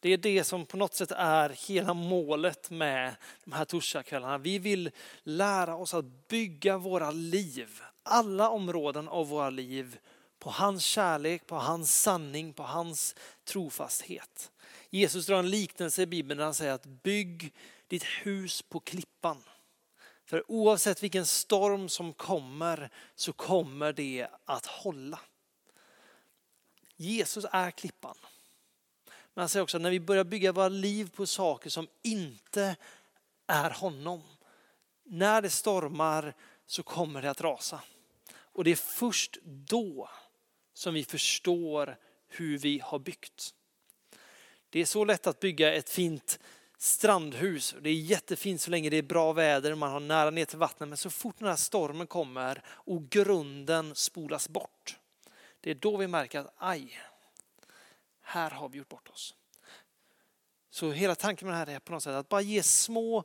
Det är det som på något sätt är hela målet med de här torsdagskvällarna. Vi vill lära oss att bygga våra liv, alla områden av våra liv på hans kärlek, på hans sanning, på hans trofasthet. Jesus drar en liknelse i Bibeln där han säger att bygg ditt hus på klippan. För oavsett vilken storm som kommer så kommer det att hålla. Jesus är klippan. Men han säger också att när vi börjar bygga våra liv på saker som inte är honom, när det stormar så kommer det att rasa. Och det är först då som vi förstår hur vi har byggt. Det är så lätt att bygga ett fint strandhus. Det är jättefint så länge det är bra väder, och man har nära ner till vattnet. Men så fort den här stormen kommer och grunden spolas bort, det är då vi märker att aj, här har vi gjort bort oss. Så hela tanken med det här är på något sätt att bara ge små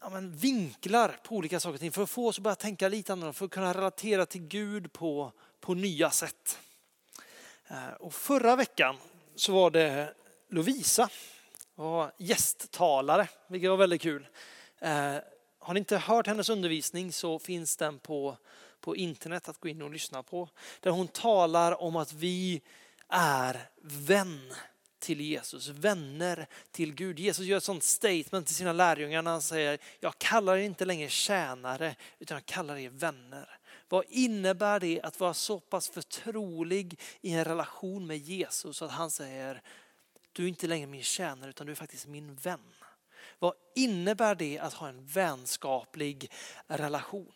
ja, men vinklar på olika saker och ting för att få oss att börja tänka lite annorlunda, för att kunna relatera till Gud på, på nya sätt. Eh, och förra veckan så var det Lovisa var gästtalare, vilket var väldigt kul. Eh, har ni inte hört hennes undervisning så finns den på, på internet att gå in och lyssna på. Där hon talar om att vi är vän till Jesus, vänner till Gud. Jesus gör ett sånt statement till sina lärjungar när han säger, jag kallar er inte längre tjänare utan jag kallar er vänner. Vad innebär det att vara så pass förtrolig i en relation med Jesus att han säger, du är inte längre min tjänare utan du är faktiskt min vän. Vad innebär det att ha en vänskaplig relation?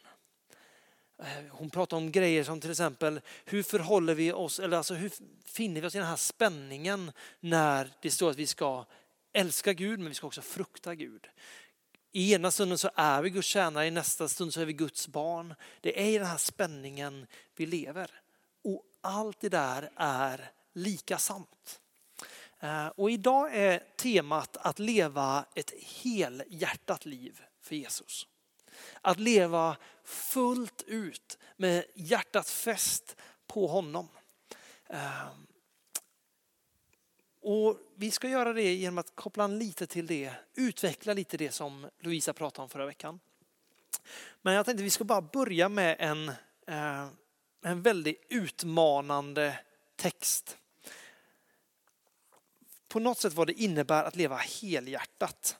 Eh, hon pratar om grejer som till exempel hur förhåller vi oss, eller alltså hur finner vi oss i den här spänningen när det står att vi ska älska Gud men vi ska också frukta Gud. I ena stunden så är vi Guds tjänare, i nästa stund så är vi Guds barn. Det är i den här spänningen vi lever. Och allt det där är lika sant. Eh, och idag är temat att leva ett helhjärtat liv för Jesus. Att leva fullt ut med hjärtat fäst på honom. Ehm, och vi ska göra det genom att koppla an lite till det, utveckla lite det som Louisa pratade om förra veckan. Men jag tänkte att vi ska bara börja med en, eh, en väldigt utmanande text på något sätt vad det innebär att leva helhjärtat.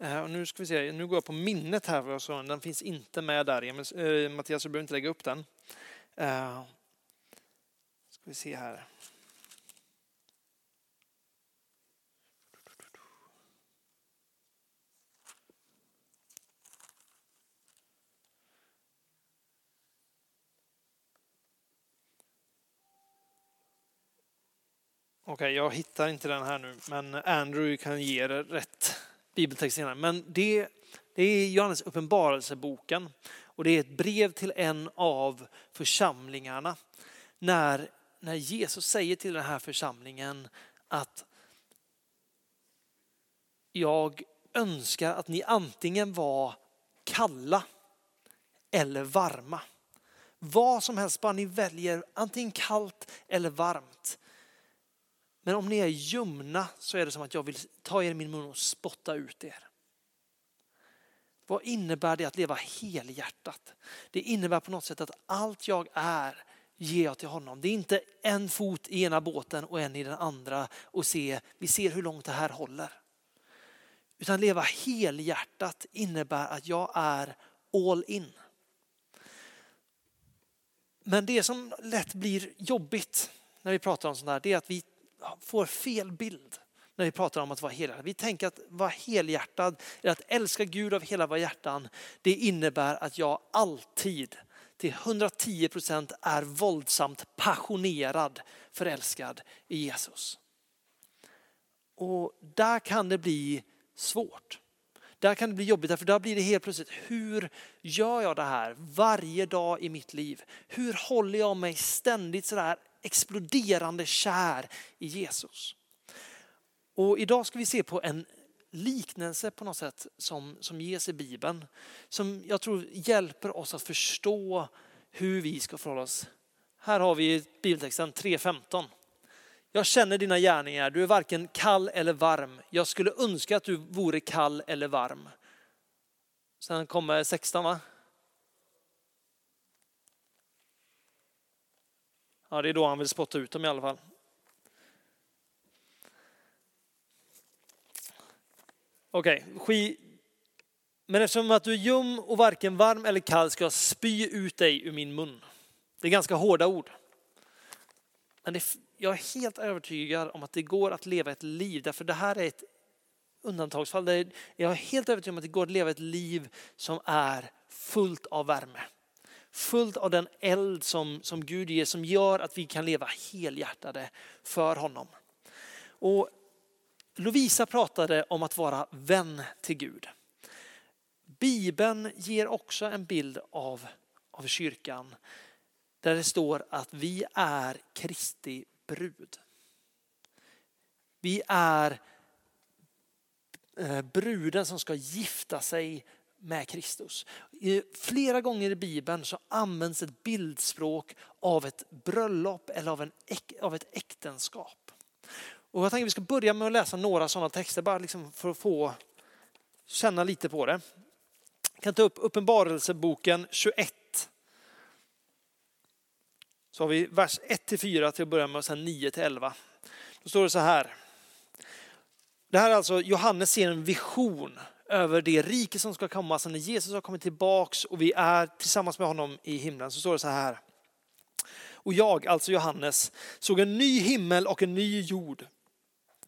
Eh, och nu ska vi se, nu går jag på minnet här, den finns inte med där. Eh, Mattias, du behöver inte lägga upp den. Eh, ska vi se här. Okej, okay, jag hittar inte den här nu, men Andrew kan ge det rätt bibeltext senare. Men det, det är Johannes uppenbarelseboken och det är ett brev till en av församlingarna. När, när Jesus säger till den här församlingen att jag önskar att ni antingen var kalla eller varma. Vad som helst, bara ni väljer antingen kallt eller varmt. Men om ni är ljumna så är det som att jag vill ta er i min mun och spotta ut er. Vad innebär det att leva helhjärtat? Det innebär på något sätt att allt jag är ger jag till honom. Det är inte en fot i ena båten och en i den andra och se, vi ser hur långt det här håller. Utan leva helhjärtat innebär att jag är all in. Men det som lätt blir jobbigt när vi pratar om sånt här, det är att vi får fel bild när vi pratar om att vara helhjärtad. Vi tänker att vara helhjärtad, eller att älska Gud av hela våra hjärtan, det innebär att jag alltid till 110 procent är våldsamt passionerad förälskad i Jesus. Och där kan det bli svårt. Där kan det bli jobbigt, för där blir det helt plötsligt, hur gör jag det här varje dag i mitt liv? Hur håller jag mig ständigt sådär exploderande kär i Jesus. Och idag ska vi se på en liknelse på något sätt som, som ges i Bibeln. Som jag tror hjälper oss att förstå hur vi ska förhålla oss. Här har vi bibeltexten 3.15. Jag känner dina gärningar, du är varken kall eller varm. Jag skulle önska att du vore kall eller varm. Sen kommer 16 va? Ja, det är då han vill spotta ut dem i alla fall. Okej, okay. men eftersom att du är ljum och varken varm eller kall ska jag spy ut dig ur min mun. Det är ganska hårda ord. Men det, jag är helt övertygad om att det går att leva ett liv, därför det här är ett undantagsfall. Där jag är helt övertygad om att det går att leva ett liv som är fullt av värme. Fullt av den eld som, som Gud ger, som gör att vi kan leva helhjärtade för honom. Och Lovisa pratade om att vara vän till Gud. Bibeln ger också en bild av, av kyrkan där det står att vi är Kristi brud. Vi är eh, bruden som ska gifta sig med Kristus. Flera gånger i Bibeln så används ett bildspråk av ett bröllop eller av, en, av ett äktenskap. Och jag tänker att vi ska börja med att läsa några sådana texter bara liksom för att få känna lite på det. Jag kan ta upp Uppenbarelseboken 21 så har vi vers 1-4 till att börja med och sen 9-11. Då står det så här. Det här är alltså Johannes ser en vision över det rike som ska komma så när Jesus har kommit tillbaks och vi är tillsammans med honom i himlen. Så står det så här. Och jag, alltså Johannes, såg en ny himmel och en ny jord.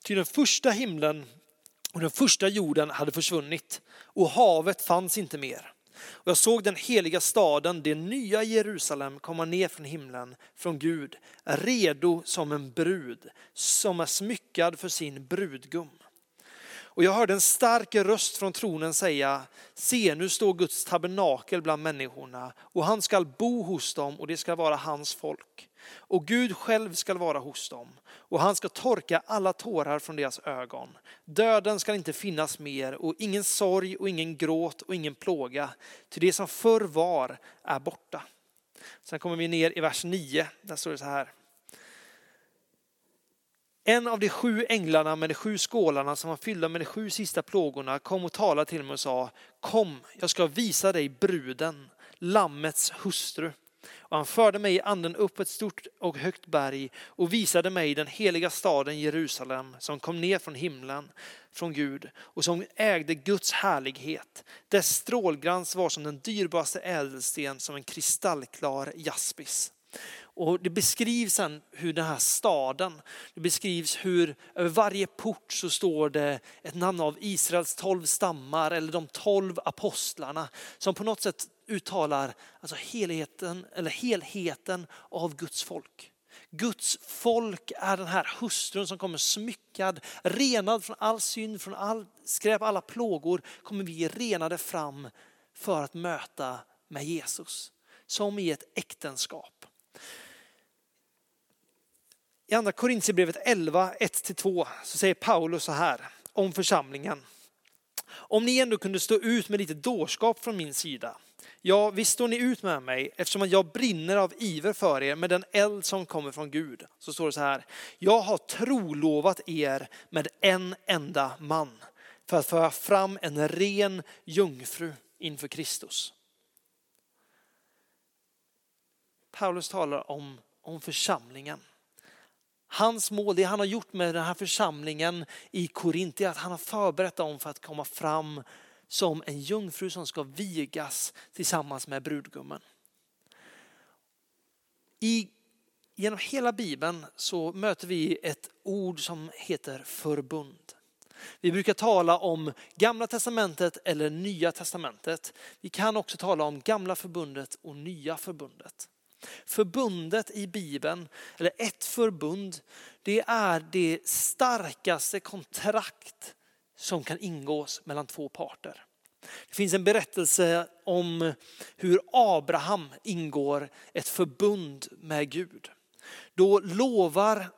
Ty den första himlen och den första jorden hade försvunnit och havet fanns inte mer. Och jag såg den heliga staden, det nya Jerusalem, komma ner från himlen, från Gud, redo som en brud som är smyckad för sin brudgum. Och jag hörde en stark röst från tronen säga, se nu står Guds tabernakel bland människorna och han skall bo hos dem och det ska vara hans folk. Och Gud själv skall vara hos dem och han ska torka alla tårar från deras ögon. Döden ska inte finnas mer och ingen sorg och ingen gråt och ingen plåga. Till det som förr var är borta. Sen kommer vi ner i vers 9, där står det så här. En av de sju änglarna med de sju skålarna som var fyllda med de sju sista plågorna kom och talade till mig och sa Kom, jag ska visa dig bruden, lammets hustru. Och han förde mig i anden upp ett stort och högt berg och visade mig den heliga staden Jerusalem som kom ner från himlen från Gud och som ägde Guds härlighet. Dess strålglans var som den dyrbaraste ädelsten som en kristallklar jaspis. Och det beskrivs sen hur den här staden, det beskrivs hur över varje port så står det ett namn av Israels tolv stammar eller de tolv apostlarna som på något sätt uttalar alltså helheten, eller helheten av Guds folk. Guds folk är den här hustrun som kommer smyckad, renad från all synd, från all skräp, alla plågor kommer vi renade fram för att möta med Jesus. Som i ett äktenskap. I andra Korintierbrevet 11, 1-2 så säger Paulus så här om församlingen. Om ni ändå kunde stå ut med lite dårskap från min sida. Ja, visst står ni ut med mig eftersom jag brinner av iver för er med den eld som kommer från Gud. Så står det så här. Jag har trolovat er med en enda man för att föra fram en ren jungfru inför Kristus. Paulus talar om, om församlingen. Hans mål, det han har gjort med den här församlingen i Korint, är att han har förberett dem för att komma fram som en jungfru som ska vigas tillsammans med brudgummen. I, genom hela bibeln så möter vi ett ord som heter förbund. Vi brukar tala om gamla testamentet eller nya testamentet. Vi kan också tala om gamla förbundet och nya förbundet. Förbundet i Bibeln, eller ett förbund, det är det starkaste kontrakt som kan ingås mellan två parter. Det finns en berättelse om hur Abraham ingår ett förbund med Gud. Då lovar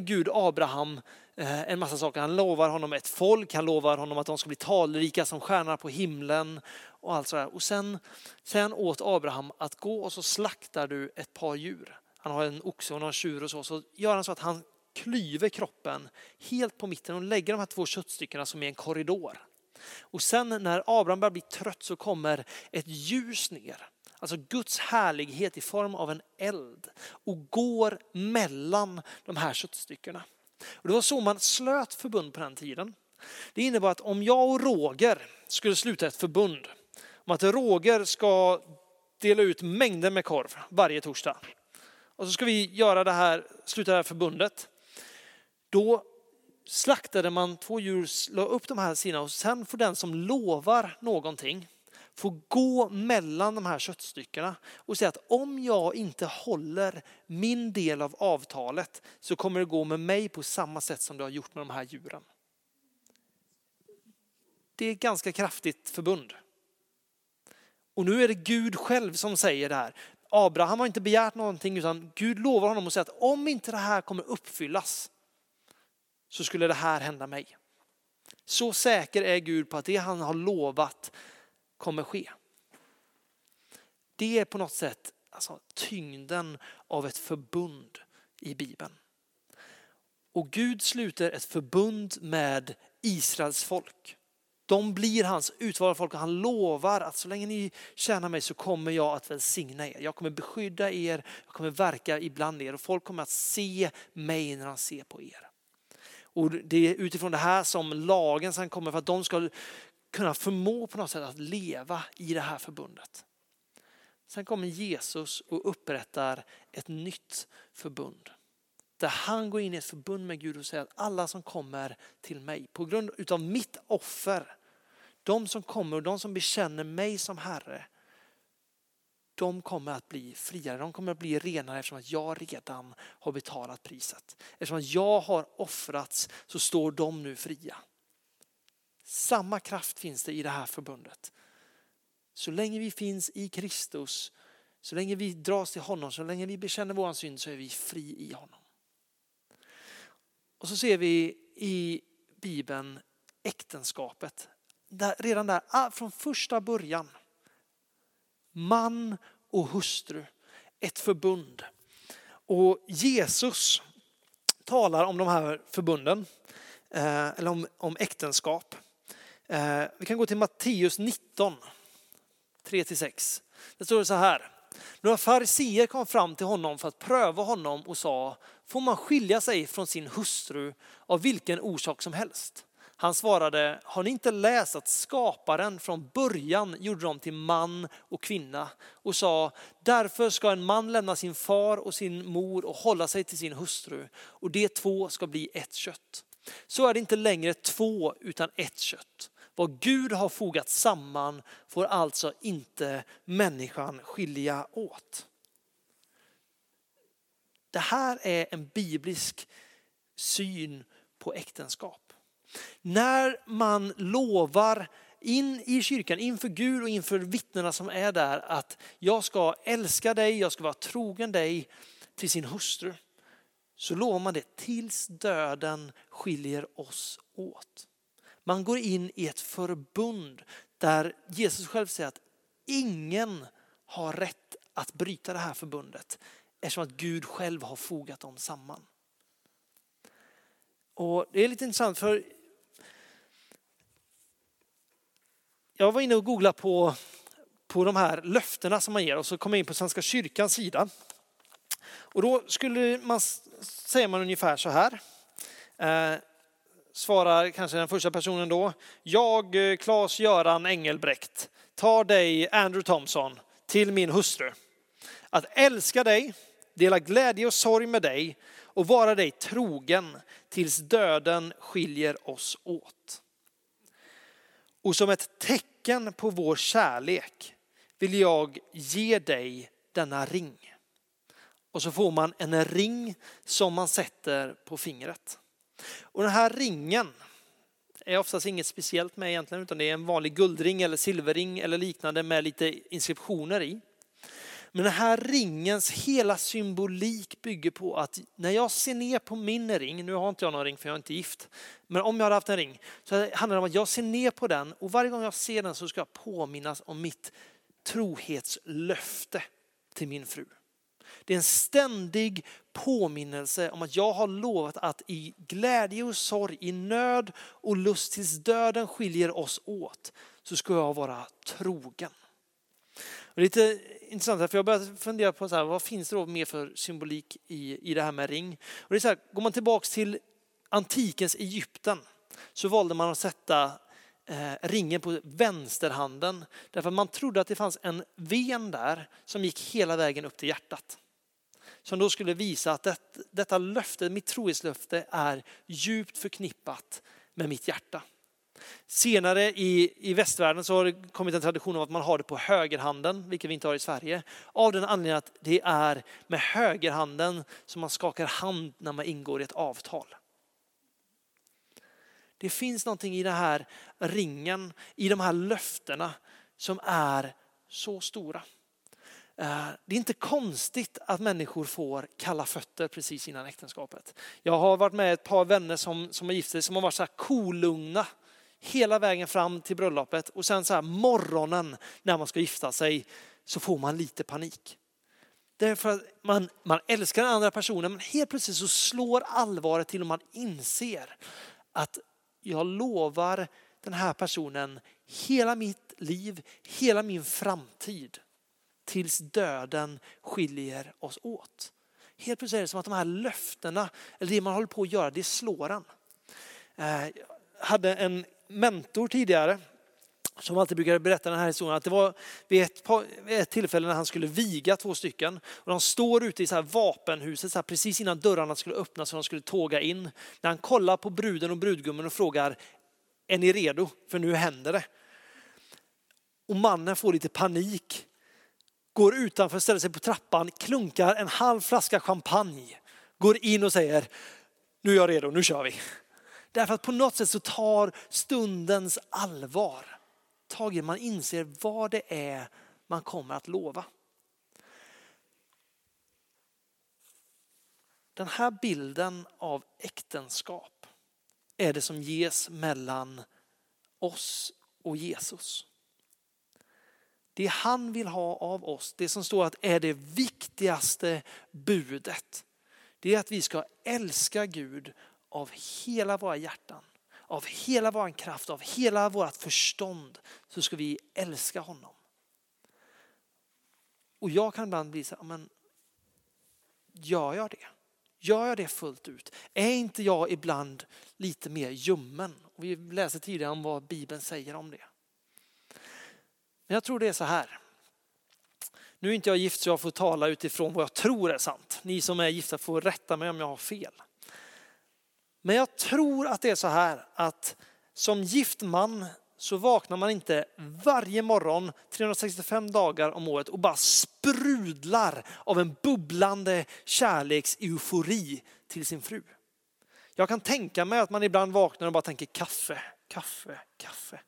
Gud Abraham eh, en massa saker. Han lovar honom ett folk, han lovar honom att de ska bli talrika som stjärnor på himlen och allt sådär. Och sen, sen åt Abraham att gå och så slaktar du ett par djur. Han har en oxe och någon tjur och så. Så gör han så att han klyver kroppen helt på mitten och lägger de här två köttstyckena som i en korridor. Och sen när Abraham börjar bli trött så kommer ett ljus ner. Alltså Guds härlighet i form av en eld och går mellan de här köttstyckena. Och det var så man slöt förbund på den tiden. Det innebar att om jag och Roger skulle sluta ett förbund om att Roger ska dela ut mängder med korv varje torsdag. Och så ska vi göra det här, sluta det här förbundet. Då slaktade man två djur, la upp de här sidorna och sen får den som lovar någonting få gå mellan de här köttstyckena och säga att om jag inte håller min del av avtalet så kommer det gå med mig på samma sätt som det har gjort med de här djuren. Det är ett ganska kraftigt förbund. Och nu är det Gud själv som säger det här. Abraham har inte begärt någonting utan Gud lovar honom och säger att om inte det här kommer uppfyllas så skulle det här hända mig. Så säker är Gud på att det han har lovat kommer ske. Det är på något sätt alltså, tyngden av ett förbund i Bibeln. Och Gud sluter ett förbund med Israels folk. De blir hans utvalda folk och han lovar att så länge ni tjänar mig så kommer jag att välsigna er. Jag kommer beskydda er, jag kommer verka ibland er och folk kommer att se mig när han ser på er. Och det är utifrån det här som lagen sen kommer för att de ska kunna förmå på något sätt att leva i det här förbundet. Sen kommer Jesus och upprättar ett nytt förbund. Där han går in i ett förbund med Gud och säger att alla som kommer till mig på grund utav mitt offer, de som kommer och de som bekänner mig som Herre, de kommer att bli friare, de kommer att bli renare eftersom att jag redan har betalat priset. Eftersom att jag har offrats så står de nu fria. Samma kraft finns det i det här förbundet. Så länge vi finns i Kristus, så länge vi dras till honom, så länge vi bekänner vår synd så är vi fri i honom. Och så ser vi i Bibeln äktenskapet. Där, redan där, ah, från första början. Man och hustru, ett förbund. Och Jesus talar om de här förbunden, eh, eller om, om äktenskap. Eh, vi kan gå till Matteus 19, 3-6. Det står så här. Några fariseer kom fram till honom för att pröva honom och sa, får man skilja sig från sin hustru av vilken orsak som helst? Han svarade, har ni inte läst att skaparen från början gjorde dem till man och kvinna och sa, därför ska en man lämna sin far och sin mor och hålla sig till sin hustru och de två ska bli ett kött. Så är det inte längre två utan ett kött. Vad Gud har fogat samman får alltså inte människan skilja åt. Det här är en biblisk syn på äktenskap. När man lovar in i kyrkan, inför Gud och inför vittnena som är där att jag ska älska dig, jag ska vara trogen dig till sin hustru. Så lovar man det tills döden skiljer oss åt. Man går in i ett förbund där Jesus själv säger att ingen har rätt att bryta det här förbundet eftersom att Gud själv har fogat dem samman. Och Det är lite intressant för jag var inne och googlade på, på de här löftena som man ger och så kom jag in på Svenska kyrkans sida. Och då skulle man, säger man ungefär så här. Eh, svarar kanske den första personen då. Jag, eh, Claes-Göran Engelbrekt, tar dig, Andrew Thompson, till min hustru. Att älska dig, dela glädje och sorg med dig och vara dig trogen tills döden skiljer oss åt. Och som ett tecken på vår kärlek vill jag ge dig denna ring. Och så får man en ring som man sätter på fingret. Och den här ringen är oftast inget speciellt med egentligen, utan det är en vanlig guldring eller silverring eller liknande med lite inskriptioner i. Men den här ringens hela symbolik bygger på att när jag ser ner på min ring, nu har inte jag någon ring för jag är inte gift, men om jag hade haft en ring så handlar det om att jag ser ner på den och varje gång jag ser den så ska jag påminnas om mitt trohetslöfte till min fru. Det är en ständig påminnelse om att jag har lovat att i glädje och sorg, i nöd och lust tills döden skiljer oss åt, så ska jag vara trogen. Och lite intressant, för jag började fundera på så här, vad finns det då mer för symbolik i, i det här med ring? Och det är så här, går man tillbaks till antikens Egypten så valde man att sätta eh, ringen på vänsterhanden. Därför att man trodde att det fanns en ven där som gick hela vägen upp till hjärtat. Som då skulle visa att det, detta löfte, mitt trohetslöfte är djupt förknippat med mitt hjärta. Senare i, i västvärlden så har det kommit en tradition av att man har det på högerhanden, vilket vi inte har i Sverige. Av den anledningen att det är med högerhanden som man skakar hand när man ingår i ett avtal. Det finns någonting i den här ringen, i de här löftena som är så stora. Eh, det är inte konstigt att människor får kalla fötter precis innan äktenskapet. Jag har varit med ett par vänner som, som har gift sig som har varit så här kolugna hela vägen fram till bröllopet och sen så här morgonen när man ska gifta sig så får man lite panik. Därför att man, man älskar den andra personen men helt plötsligt så slår allvaret till och man inser att jag lovar den här personen hela mitt liv, hela min framtid tills döden skiljer oss åt. Helt plötsligt är det som att de här löftena, eller det man håller på att göra, det slår en. Eh, jag hade en mentor tidigare som alltid brukade berätta den här historien, att det var vid ett, ett tillfälle när han skulle viga två stycken. Och de står ute i så här vapenhuset så här, precis innan dörrarna skulle öppnas och de skulle tåga in. När han kollar på bruden och brudgummen och frågar, är ni redo? För nu händer det. Och mannen får lite panik, går utanför, ställer sig på trappan, klunkar en halv flaska champagne, går in och säger, nu är jag redo, nu kör vi. Därför att på något sätt så tar stundens allvar tag i, man inser vad det är man kommer att lova. Den här bilden av äktenskap är det som ges mellan oss och Jesus. Det han vill ha av oss, det som står att är det viktigaste budet, det är att vi ska älska Gud av hela våra hjärtan, av hela vår kraft, av hela vårt förstånd så ska vi älska honom. Och jag kan ibland bli så här, men gör jag det? Gör jag det fullt ut? Är inte jag ibland lite mer ljummen? Och vi läser tidigare om vad Bibeln säger om det. Men jag tror det är så här. Nu är inte jag gift så jag får tala utifrån vad jag tror är sant. Ni som är gifta får rätta mig om jag har fel. Men jag tror att det är så här att som gift man så vaknar man inte varje morgon 365 dagar om året och bara sprudlar av en bubblande kärlekseufori till sin fru. Jag kan tänka mig att man ibland vaknar och bara tänker kaffe, kaffe, kaffe.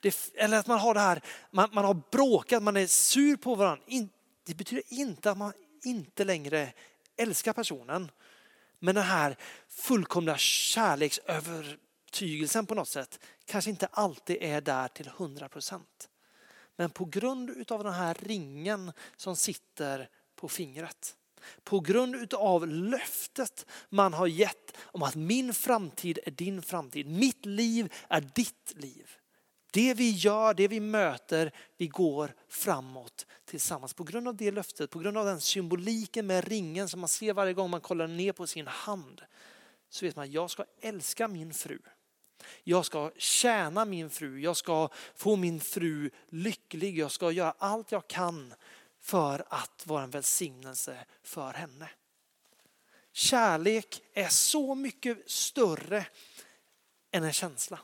Det, eller att man har det här, man, man har bråkat, man är sur på varandra. Det betyder inte att man inte längre älskar personen. Men den här fullkomliga kärleksövertygelsen på något sätt kanske inte alltid är där till hundra procent. Men på grund av den här ringen som sitter på fingret, på grund av löftet man har gett om att min framtid är din framtid, mitt liv är ditt liv. Det vi gör, det vi möter, vi går framåt tillsammans. På grund av det löftet, på grund av den symboliken med ringen som man ser varje gång man kollar ner på sin hand. Så vet man att jag ska älska min fru. Jag ska tjäna min fru, jag ska få min fru lycklig, jag ska göra allt jag kan för att vara en välsignelse för henne. Kärlek är så mycket större än en känsla.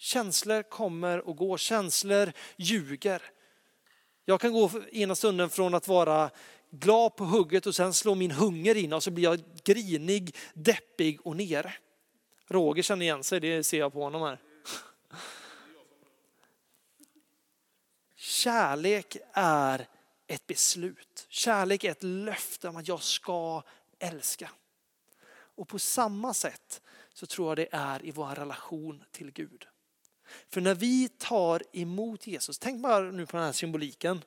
Känslor kommer och går, känslor ljuger. Jag kan gå ena stunden från att vara glad på hugget och sen slår min hunger in och så blir jag grinig, deppig och nere. Roger känner igen sig, det ser jag på honom här. Kärlek är ett beslut. Kärlek är ett löfte om att jag ska älska. Och på samma sätt så tror jag det är i vår relation till Gud. För när vi tar emot Jesus, tänk bara nu på den här symboliken.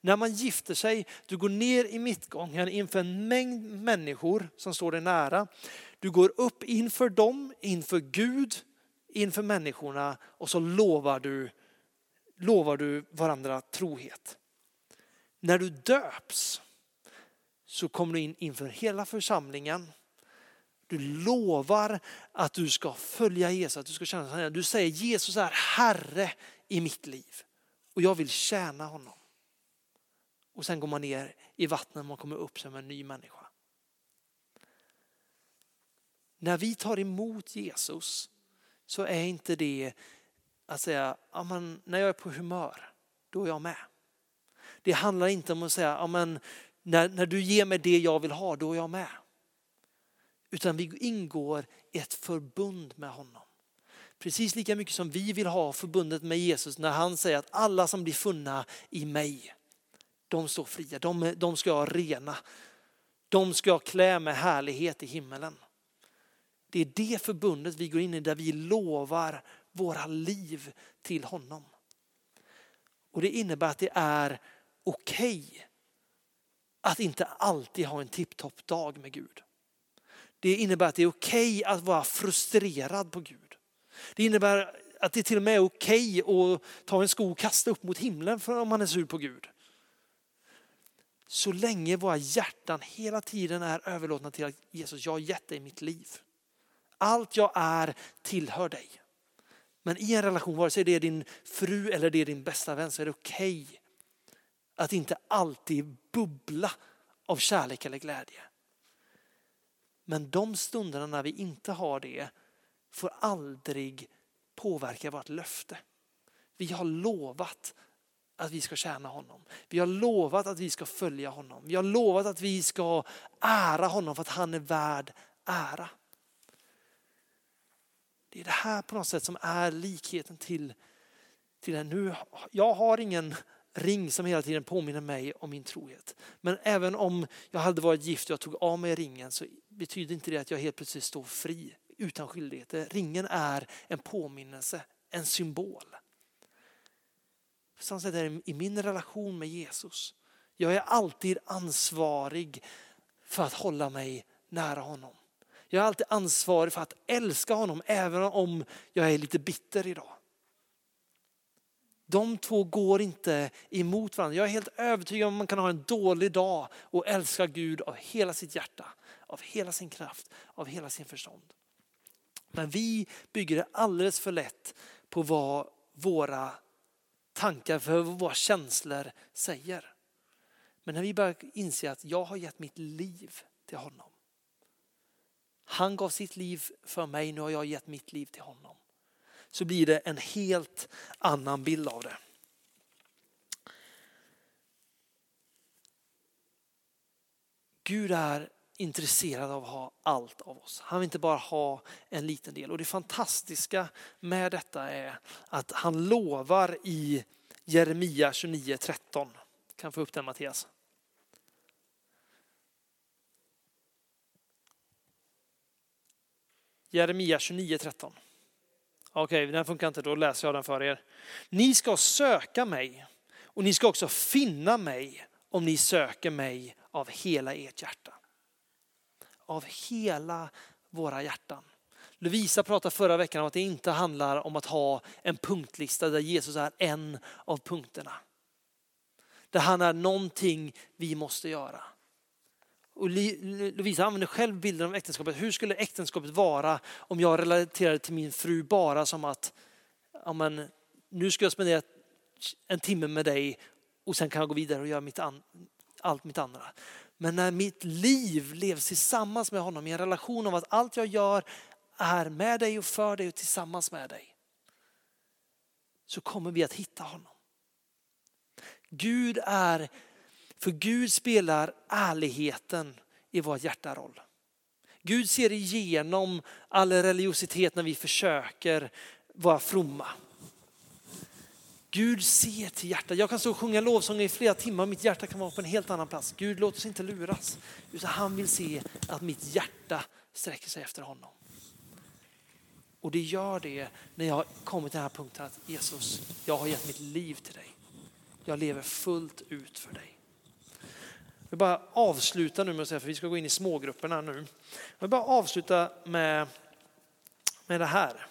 När man gifter sig, du går ner i mittgången inför en mängd människor som står dig nära. Du går upp inför dem, inför Gud, inför människorna och så lovar du, lovar du varandra trohet. När du döps så kommer du in inför hela församlingen du lovar att du ska följa Jesus, att du ska känna honom. Du säger Jesus är Herre i mitt liv och jag vill tjäna honom. Och sen går man ner i vattnet och man kommer upp som en ny människa. När vi tar emot Jesus så är inte det att säga, ja, men när jag är på humör, då är jag med. Det handlar inte om att säga, ja, men när, när du ger mig det jag vill ha, då är jag med. Utan vi ingår ett förbund med honom. Precis lika mycket som vi vill ha förbundet med Jesus när han säger att alla som blir funna i mig, de står fria, de, de ska jag rena. De ska jag klä med härlighet i himmelen. Det är det förbundet vi går in i där vi lovar våra liv till honom. Och det innebär att det är okej okay att inte alltid ha en tipptopp dag med Gud. Det innebär att det är okej okay att vara frustrerad på Gud. Det innebär att det till och med är okej okay att ta en sko och kasta upp mot himlen för om man är sur på Gud. Så länge våra hjärtan hela tiden är överlåtna till att Jesus, jag har gett dig mitt liv. Allt jag är tillhör dig. Men i en relation, vare sig det är din fru eller det är din bästa vän, så är det okej okay att inte alltid bubbla av kärlek eller glädje. Men de stunderna när vi inte har det får aldrig påverka vårt löfte. Vi har lovat att vi ska tjäna honom. Vi har lovat att vi ska följa honom. Vi har lovat att vi ska ära honom för att han är värd ära. Det är det här på något sätt som är likheten till, till den. Nu, jag har ingen ring som hela tiden påminner mig om min trohet. Men även om jag hade varit gift och jag tog av mig ringen så betyder inte det att jag helt plötsligt står fri utan skyldigheter. Ringen är en påminnelse, en symbol. På samma sätt är det i min relation med Jesus. Jag är alltid ansvarig för att hålla mig nära honom. Jag är alltid ansvarig för att älska honom även om jag är lite bitter idag. De två går inte emot varandra. Jag är helt övertygad om att man kan ha en dålig dag och älska Gud av hela sitt hjärta, av hela sin kraft, av hela sin förstånd. Men vi bygger det alldeles för lätt på vad våra tankar, för vad våra känslor säger. Men när vi börjar inse att jag har gett mitt liv till honom. Han gav sitt liv för mig, nu har jag gett mitt liv till honom så blir det en helt annan bild av det. Gud är intresserad av att ha allt av oss. Han vill inte bara ha en liten del. Och det fantastiska med detta är att han lovar i Jeremia 29.13. Kan få upp den Mattias. Jeremia 29.13. Okej, okay, den funkar inte, då läser jag den för er. Ni ska söka mig och ni ska också finna mig om ni söker mig av hela ert hjärta. Av hela våra hjärtan. Lovisa pratade förra veckan om att det inte handlar om att ha en punktlista där Jesus är en av punkterna. Det han är någonting vi måste göra. Och Lovisa använder själv bilden av äktenskapet. Hur skulle äktenskapet vara om jag relaterade till min fru bara som att amen, nu ska jag spendera en timme med dig och sen kan jag gå vidare och göra mitt allt mitt andra. Men när mitt liv levs tillsammans med honom i en relation av att allt jag gör är med dig och för dig och tillsammans med dig. Så kommer vi att hitta honom. Gud är för Gud spelar ärligheten i vårt hjärta roll. Gud ser igenom all religiositet när vi försöker vara fromma. Gud ser till hjärtat. Jag kan stå och sjunga lovsånger i flera timmar och mitt hjärta kan vara på en helt annan plats. Gud låt oss inte luras. Utan han vill se att mitt hjärta sträcker sig efter honom. Och det gör det när jag kommit till den här punkten att Jesus, jag har gett mitt liv till dig. Jag lever fullt ut för dig. Jag vill bara avsluta nu med att säga, för vi ska gå in i smågrupperna nu. Jag vill bara avsluta med, med det här.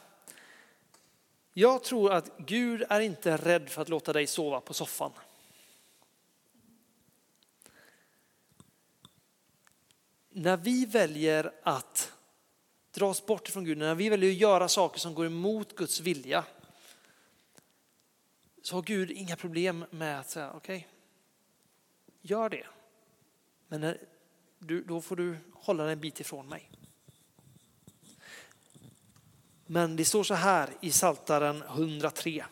Jag tror att Gud är inte rädd för att låta dig sova på soffan. När vi väljer att dra oss bort från Gud, när vi väljer att göra saker som går emot Guds vilja, så har Gud inga problem med att säga okej, okay, gör det. Men när, du, då får du hålla dig en bit ifrån mig. Men det står så här i Saltaren 103.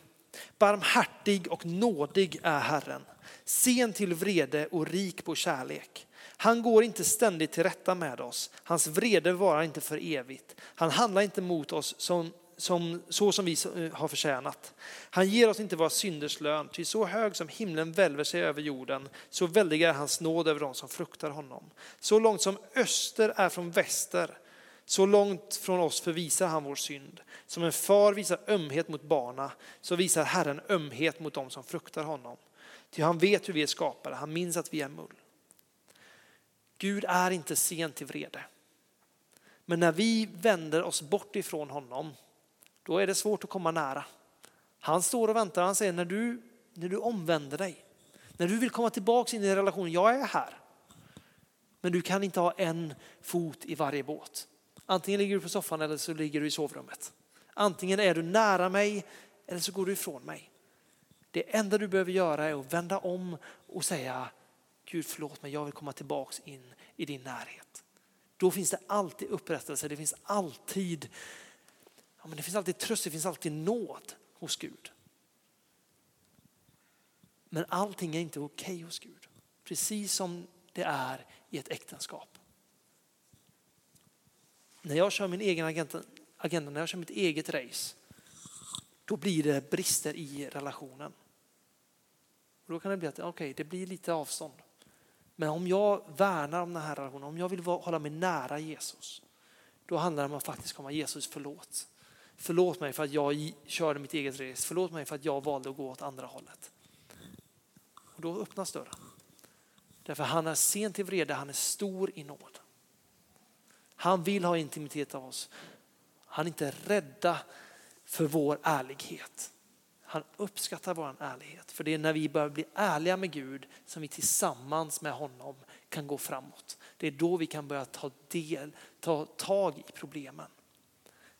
Barmhärtig och nådig är Herren, sen till vrede och rik på kärlek. Han går inte ständigt till rätta med oss. Hans vrede varar inte för evigt. Han handlar inte mot oss som, som, så som vi eh, har förtjänat. Han ger oss inte våra synders lön, ty så hög som himlen välver sig över jorden, så väldig är hans nåd över dem som fruktar honom. Så långt som öster är från väster, så långt från oss förvisar han vår synd. Som en far visar ömhet mot barna, så visar Herren ömhet mot dem som fruktar honom. Ty han vet hur vi är skapade, han minns att vi är mull. Gud är inte sen till vrede. Men när vi vänder oss bort ifrån honom, då är det svårt att komma nära. Han står och väntar, han säger när du, när du omvänder dig, när du vill komma tillbaka in i relationen, jag är här. Men du kan inte ha en fot i varje båt. Antingen ligger du på soffan eller så ligger du i sovrummet. Antingen är du nära mig eller så går du ifrån mig. Det enda du behöver göra är att vända om och säga Gud förlåt mig, jag vill komma tillbaks in i din närhet. Då finns det alltid upprättelse, det finns alltid, ja, men det finns alltid tröst, det finns alltid nåd hos Gud. Men allting är inte okej okay hos Gud. Precis som det är i ett äktenskap. När jag kör min egen agenda, agenda när jag kör mitt eget race, då blir det brister i relationen. Och då kan det bli att okay, det blir lite avstånd. Men om jag värnar om den här relationen, om jag vill hålla mig nära Jesus, då handlar det om att faktiskt komma Jesus förlåt. Förlåt mig för att jag körde mitt eget race. Förlåt mig för att jag valde att gå åt andra hållet. Och då öppnas dörren. Därför han är sen till vrede, han är stor i nåd. Han vill ha intimitet av oss. Han är inte rädda för vår ärlighet. Han uppskattar vår ärlighet. För det är när vi börjar bli ärliga med Gud som vi tillsammans med honom kan gå framåt. Det är då vi kan börja ta, del, ta tag i problemen.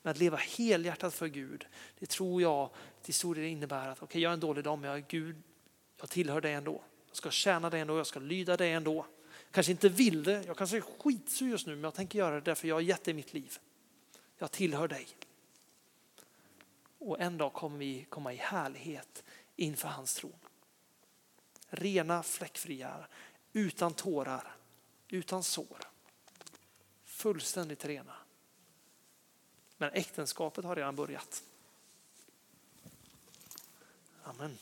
Men att leva helhjärtat för Gud, det tror jag till stor del innebär att okay, jag är en dålig dam, men jag är Gud, jag tillhör dig ändå. Jag ska tjäna dig ändå, jag ska lyda dig ändå. Kanske inte vill det, jag kanske är skitsur just nu men jag tänker göra det därför jag har gett dig mitt liv. Jag tillhör dig. Och en dag kommer vi komma i härlighet inför hans tron. Rena, fläckfria, utan tårar, utan sår. Fullständigt rena. Men äktenskapet har redan börjat. Amen.